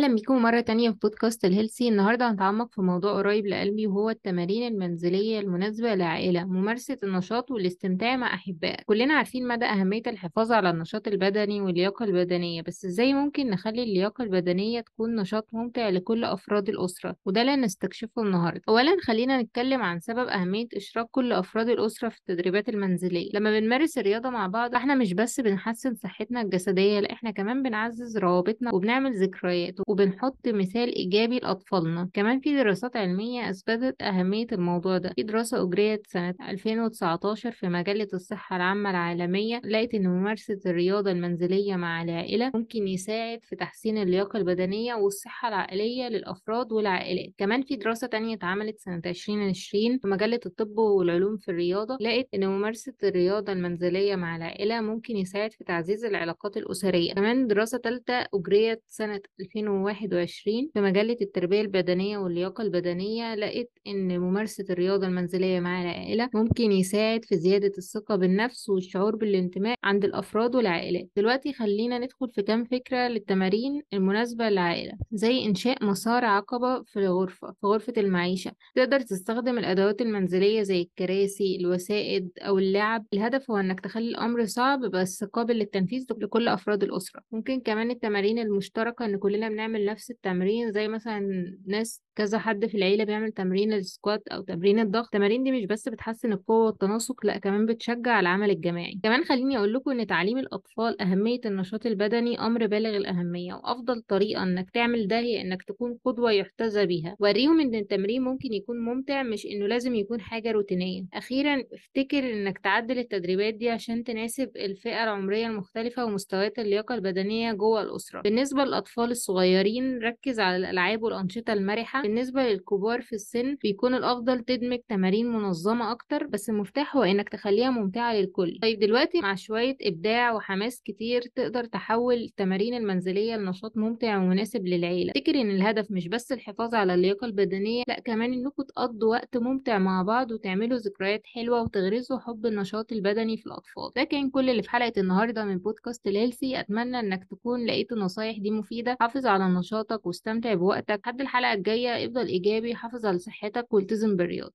أهلا بيكم مرة تانية في بودكاست الهيلسي النهاردة هنتعمق في موضوع قريب لقلبي وهو التمارين المنزلية المناسبة للعائلة ممارسة النشاط والاستمتاع مع أحبائك. كلنا عارفين مدى أهمية الحفاظ على النشاط البدني واللياقة البدنية بس إزاي ممكن نخلي اللياقة البدنية تكون نشاط ممتع لكل أفراد الأسرة؟ وده اللي هنستكشفه النهاردة. أولا خلينا نتكلم عن سبب أهمية إشراك كل أفراد الأسرة في التدريبات المنزلية. لما بنمارس الرياضة مع بعض إحنا مش بس بنحسن صحتنا الجسدية لا إحنا كمان بنعزز روابطنا وبنعمل ذكريات. وبنحط مثال إيجابي لأطفالنا. كمان في دراسات علمية أثبتت أهمية الموضوع ده. في دراسة أجريت سنة 2019 في مجلة الصحة العامة العالمية لقت إن ممارسة الرياضة المنزلية مع العائلة ممكن يساعد في تحسين اللياقة البدنية والصحة العقلية للأفراد والعائلات. كمان في دراسة تانية اتعملت سنة 2020 في مجلة الطب والعلوم في الرياضة لقت إن ممارسة الرياضة المنزلية مع العائلة ممكن يساعد في تعزيز العلاقات الأسرية. كمان دراسة تالتة أجريت سنة 2021 في مجلة التربية البدنية واللياقة البدنية لقت إن ممارسة الرياضة المنزلية مع العائلة ممكن يساعد في زيادة الثقة بالنفس والشعور بالانتماء عند الأفراد والعائلات. دلوقتي خلينا ندخل في كام فكرة للتمارين المناسبة للعائلة زي إنشاء مسار عقبة في الغرفة في غرفة المعيشة. تقدر تستخدم الأدوات المنزلية زي الكراسي الوسائد أو اللعب. الهدف هو إنك تخلي الأمر صعب بس قابل للتنفيذ لكل أفراد الأسرة. ممكن كمان التمارين المشتركة إن كلنا بنعمل نفس التمرين زي مثلا ناس كذا حد في العيلة بيعمل تمرين السكوات أو تمرين الضغط. التمارين دي مش بس بتحسن القوة والتناسق لأ كمان بتشجع العمل الجماعي. كمان خليني أقول لكم إن تعليم الأطفال أهمية النشاط البدني أمر بالغ الأهمية وأفضل طريقة إنك تعمل ده هي إنك تكون قدوة يحتذى بيها. وريهم إن التمرين ممكن يكون ممتع مش إنه لازم يكون حاجة روتينية. أخيرا افتكر إنك تعدل التدريبات دي عشان تناسب الفئة العمرية المختلفة ومستويات اللياقة البدنية جوه الأسرة. بالنسبة للأطفال الصغيرين ركز على الألعاب والأنشطة المرحة. بالنسبة للكبار في السن بيكون الأفضل تدمج تمارين منظمة أكتر بس المفتاح هو إنك تخليها ممتعة للكل. طيب دلوقتي مع شوية إبداع وحماس كتير تقدر تحول التمارين المنزلية لنشاط ممتع ومناسب للعيلة. افتكر إن الهدف مش بس الحفاظ على اللياقة البدنية لأ كمان إنكم تقضوا وقت ممتع مع بعض وتعملوا ذكريات حلوة وتغرسوا حب النشاط البدني في الأطفال. ده كان كل اللي في حلقة النهاردة من بودكاست الهيلسي أتمنى إنك تكون لقيت النصايح دي مفيدة. حافظ على نشاطك واستمتع بوقتك. لحد الحلقة الجاية افضل إيجابي حافظ على صحتك والتزم بالرياضة.